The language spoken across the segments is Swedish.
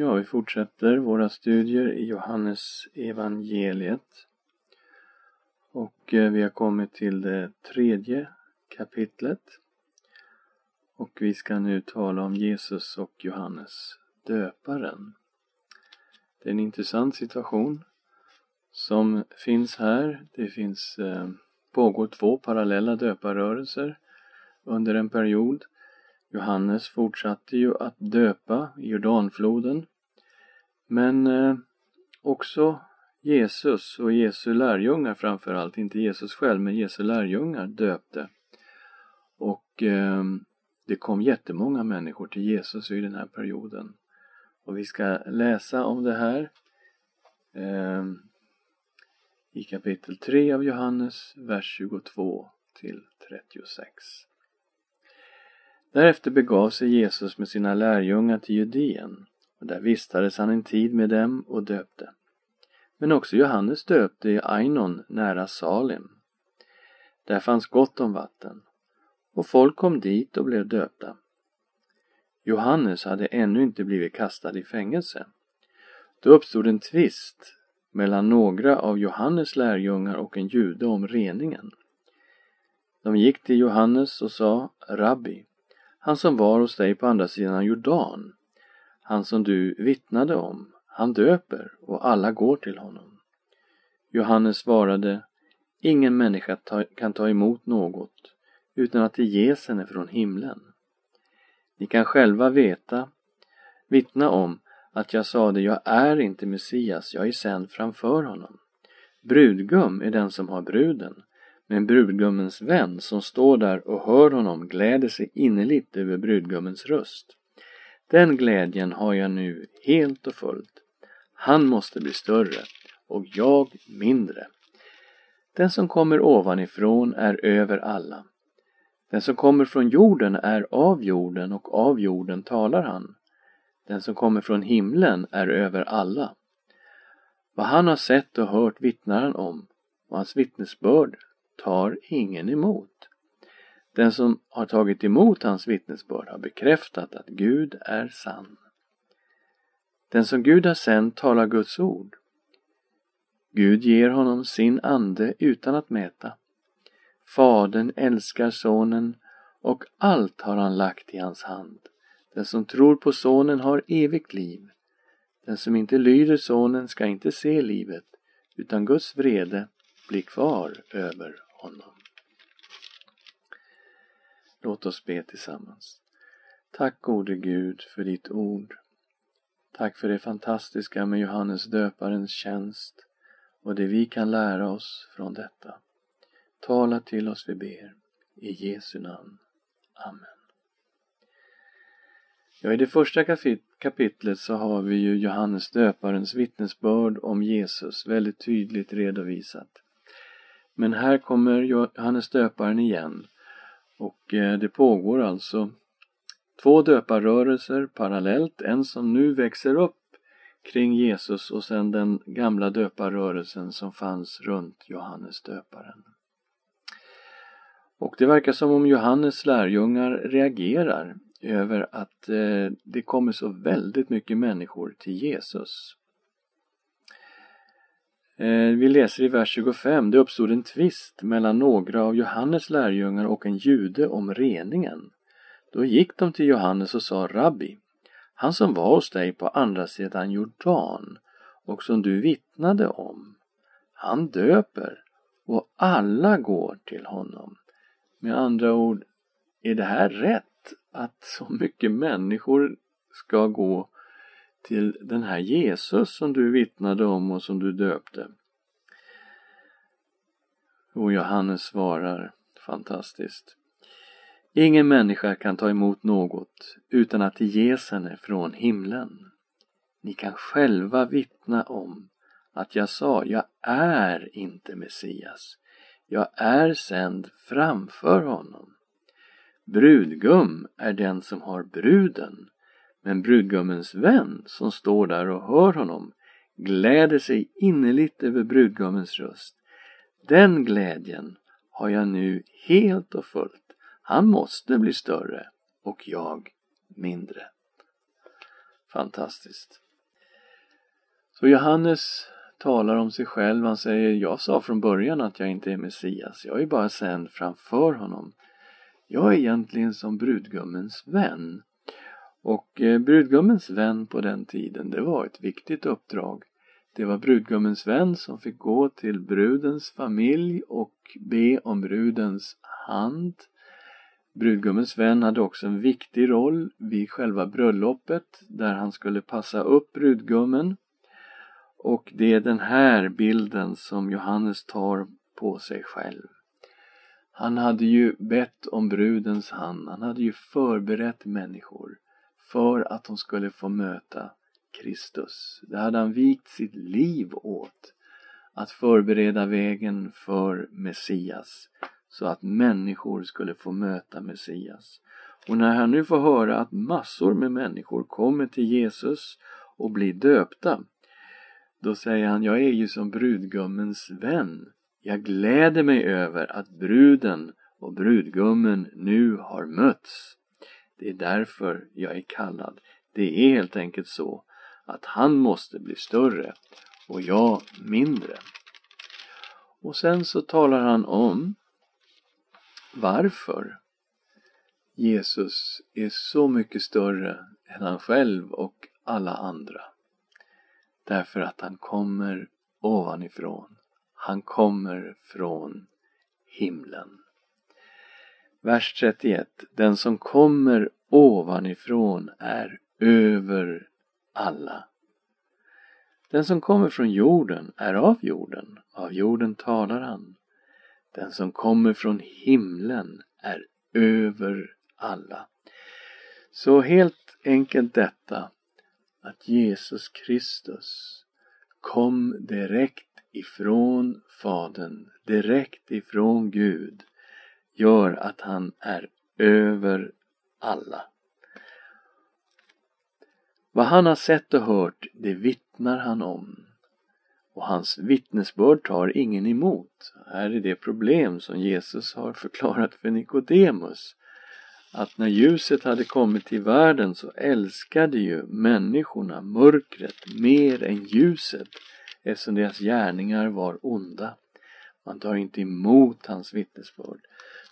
Ja, vi fortsätter våra studier i Johannes evangeliet. Och eh, vi har kommit till det tredje kapitlet. Och vi ska nu tala om Jesus och Johannes döparen. Det är en intressant situation som finns här. Det finns, eh, pågår två parallella döparrörelser under en period. Johannes fortsatte ju att döpa i Jordanfloden. Men eh, också Jesus och Jesu lärjungar framförallt, inte Jesus själv, men Jesu lärjungar döpte. Och eh, det kom jättemånga människor till Jesus i den här perioden. Och vi ska läsa om det här eh, i kapitel 3 av Johannes, vers 22 till 36. Därefter begav sig Jesus med sina lärjungar till Judeen och där vistades han en tid med dem och döpte. Men också Johannes döpte i Ainon nära Salim. Där fanns gott om vatten och folk kom dit och blev döpta. Johannes hade ännu inte blivit kastad i fängelse. Då uppstod en tvist mellan några av Johannes lärjungar och en jude om reningen. De gick till Johannes och sa Rabbi, han som var hos dig på andra sidan Jordan, han som du vittnade om, han döper och alla går till honom. Johannes svarade, ingen människa kan ta emot något utan att det ges henne från himlen. Ni kan själva veta, vittna om att jag sade, jag är inte Messias, jag är sänd framför honom. Brudgum är den som har bruden, men brudgummens vän som står där och hör honom gläder sig innerligt över brudgummens röst. Den glädjen har jag nu helt och fullt. Han måste bli större och jag mindre. Den som kommer ovanifrån är över alla. Den som kommer från jorden är av jorden och av jorden talar han. Den som kommer från himlen är över alla. Vad han har sett och hört vittnar han om och hans vittnesbörd tar ingen emot. Den som har tagit emot hans vittnesbörd har bekräftat att Gud är sann. Den som Gud har sänt talar Guds ord. Gud ger honom sin ande utan att mäta. Fadern älskar sonen och allt har han lagt i hans hand. Den som tror på sonen har evigt liv. Den som inte lyder sonen ska inte se livet utan Guds vrede blir kvar över honom. Låt oss be tillsammans. Tack gode Gud för ditt ord. Tack för det fantastiska med Johannes döparens tjänst och det vi kan lära oss från detta. Tala till oss vi ber. I Jesu namn. Amen. Ja, i det första kapitlet så har vi ju Johannes döparens vittnesbörd om Jesus väldigt tydligt redovisat. Men här kommer Johannes döparen igen och eh, det pågår alltså två döparrörelser parallellt, en som nu växer upp kring Jesus och sen den gamla döparrörelsen som fanns runt Johannes döparen. Och det verkar som om Johannes lärjungar reagerar över att eh, det kommer så väldigt mycket människor till Jesus. Eh, vi läser i vers 25, det uppstod en tvist mellan några av Johannes lärjungar och en jude om reningen. Då gick de till Johannes och sa Rabbi, han som var hos dig på andra sidan Jordan och som du vittnade om, han döper och alla går till honom. Med andra ord, är det här rätt att så mycket människor ska gå till den här Jesus som du vittnade om och som du döpte? Och Johannes svarar fantastiskt. Ingen människa kan ta emot något utan att det ges henne från himlen. Ni kan själva vittna om att jag sa, jag är inte Messias. Jag är sänd framför honom. Brudgum är den som har bruden, men brudgummens vän som står där och hör honom gläder sig innerligt över brudgummens röst. Den glädjen har jag nu helt och fullt. Han måste bli större och jag mindre. Fantastiskt. Så Johannes talar om sig själv. Han säger, jag sa från början att jag inte är Messias. Jag är bara sänd framför honom. Jag är egentligen som brudgummens vän. Och eh, brudgummens vän på den tiden, det var ett viktigt uppdrag. Det var brudgummens vän som fick gå till brudens familj och be om brudens hand. Brudgummens vän hade också en viktig roll vid själva bröllopet där han skulle passa upp brudgummen. Och det är den här bilden som Johannes tar på sig själv. Han hade ju bett om brudens hand, han hade ju förberett människor för att de skulle få möta Kristus. Det hade han vikt sitt liv åt. Att förbereda vägen för Messias. Så att människor skulle få möta Messias. Och när han nu får höra att massor med människor kommer till Jesus och blir döpta. Då säger han, jag är ju som brudgummens vän. Jag gläder mig över att bruden och brudgummen nu har mötts. Det är därför jag är kallad. Det är helt enkelt så att han måste bli större och jag mindre. Och sen så talar han om varför Jesus är så mycket större än han själv och alla andra. Därför att han kommer ovanifrån. Han kommer från himlen. Vers 31. Den som kommer ovanifrån är över alla. Den som kommer från jorden är av jorden, av jorden talar han. Den som kommer från himlen är över alla. Så helt enkelt detta att Jesus Kristus kom direkt ifrån Fadern, direkt ifrån Gud, gör att han är över alla. Vad han har sett och hört, det vittnar han om. Och hans vittnesbörd tar ingen emot. Här är det problem som Jesus har förklarat för Nikodemus. Att när ljuset hade kommit till världen så älskade ju människorna mörkret mer än ljuset eftersom deras gärningar var onda. Man tar inte emot hans vittnesbörd.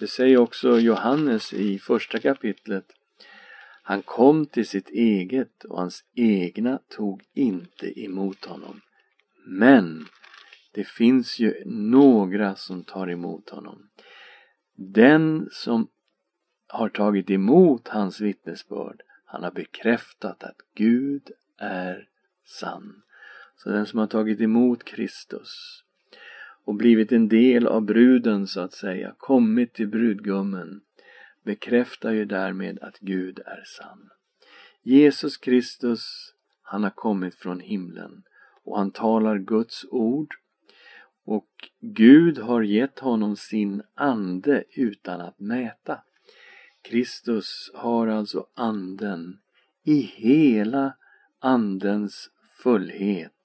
Det säger också Johannes i första kapitlet han kom till sitt eget och hans egna tog inte emot honom. Men det finns ju några som tar emot honom. Den som har tagit emot hans vittnesbörd, han har bekräftat att Gud är sann. Så den som har tagit emot Kristus och blivit en del av bruden så att säga, kommit till brudgummen, bekräftar ju därmed att Gud är sann. Jesus Kristus, han har kommit från himlen och han talar Guds ord och Gud har gett honom sin ande utan att mäta. Kristus har alltså anden i hela andens fullhet.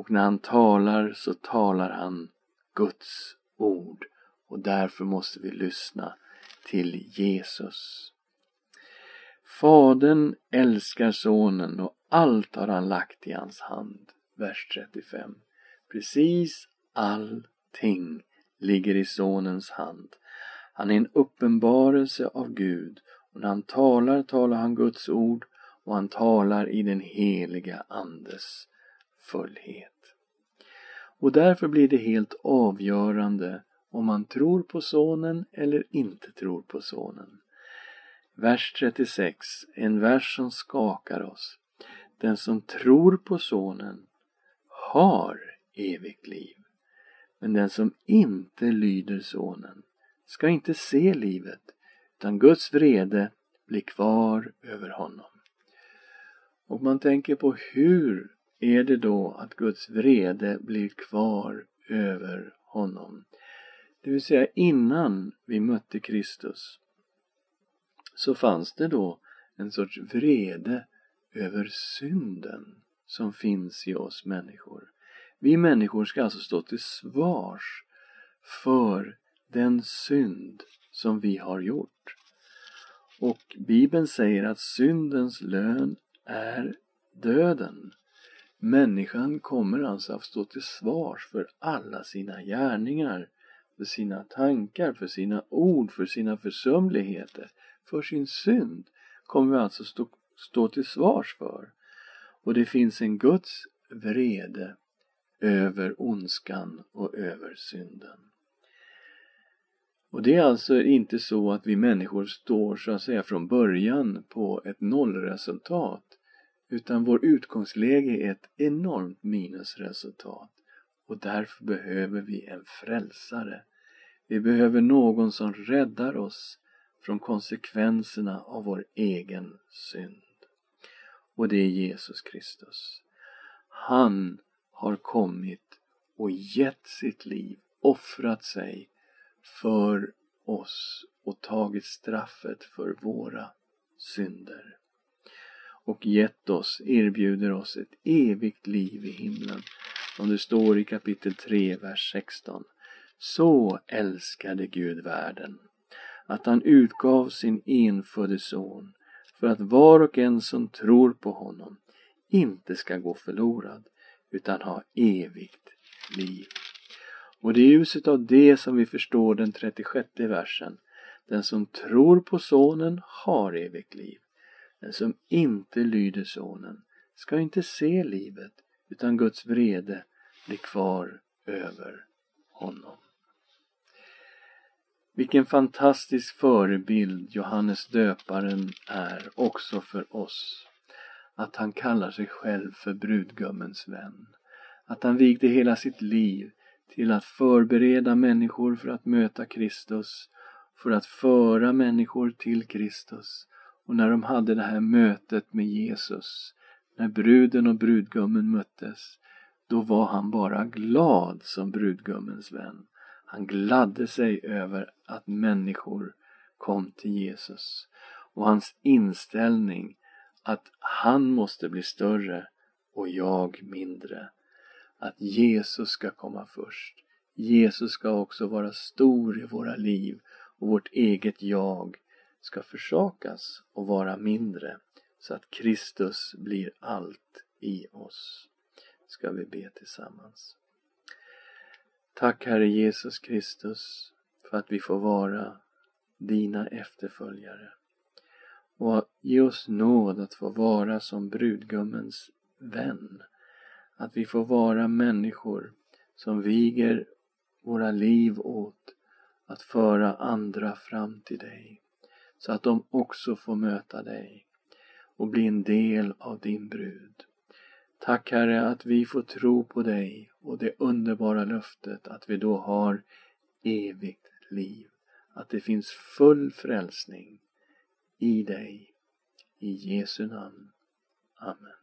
Och när han talar så talar han Guds ord och därför måste vi lyssna till Jesus. Fadern älskar sonen och allt har han lagt i hans hand. Vers 35. Precis allting ligger i sonens hand. Han är en uppenbarelse av Gud och när han talar talar han Guds ord och han talar i den heliga Andes fullhet. Och därför blir det helt avgörande om man tror på Sonen eller inte tror på Sonen. Vers 36, en vers som skakar oss. Den som tror på Sonen har evigt liv. Men den som inte lyder Sonen ska inte se livet, utan Guds vrede blir kvar över honom. Och man tänker på hur är det då att Guds vrede blir kvar över honom? Det vill säga innan vi mötte Kristus så fanns det då en sorts vrede över synden som finns i oss människor. Vi människor ska alltså stå till svars för den synd som vi har gjort. Och Bibeln säger att syndens lön är döden. Människan kommer alltså att stå till svars för alla sina gärningar, för sina tankar, för sina ord, för sina försumligheter, för sin synd kommer vi alltså stå, stå till svars för. Och det finns en Guds vrede över ondskan och över synden. Och det är alltså inte så att vi människor står så att säga från början på ett nollresultat utan vår utgångsläge är ett enormt minusresultat och därför behöver vi en frälsare. Vi behöver någon som räddar oss från konsekvenserna av vår egen synd. Och det är Jesus Kristus. Han har kommit och gett sitt liv, offrat sig för oss och tagit straffet för våra synder. Och gett oss, erbjuder oss ett evigt liv i himlen. Som det står i kapitel 3, vers 16. Så älskade Gud världen att han utgav sin enfödde son för att var och en som tror på honom inte ska gå förlorad utan ha evigt liv. Och det är i ljuset av det som vi förstår den 36 versen. Den som tror på sonen har evigt liv. Den som inte lyder sonen ska inte se livet utan Guds vrede blir kvar över honom. Vilken fantastisk förebild Johannes döparen är också för oss. Att han kallar sig själv för brudgummens vän. Att han vigde hela sitt liv till att förbereda människor för att möta Kristus, för att föra människor till Kristus. Och när de hade det här mötet med Jesus, när bruden och brudgummen möttes, då var han bara glad som brudgummens vän. Han gladde sig över att människor kom till Jesus och hans inställning att han måste bli större och jag mindre. Att Jesus ska komma först. Jesus ska också vara stor i våra liv och vårt eget jag ska försakas och vara mindre så att Kristus blir allt i oss. Ska vi be tillsammans. Tack Herre Jesus Kristus för att vi får vara dina efterföljare. Och ge oss nåd att få vara som brudgummens vän. Att vi får vara människor som viger våra liv åt att föra andra fram till dig. Så att de också får möta dig och bli en del av din brud. Tack Herre att vi får tro på dig och det underbara löftet att vi då har evigt liv. Att det finns full frälsning i dig. I Jesu namn. Amen.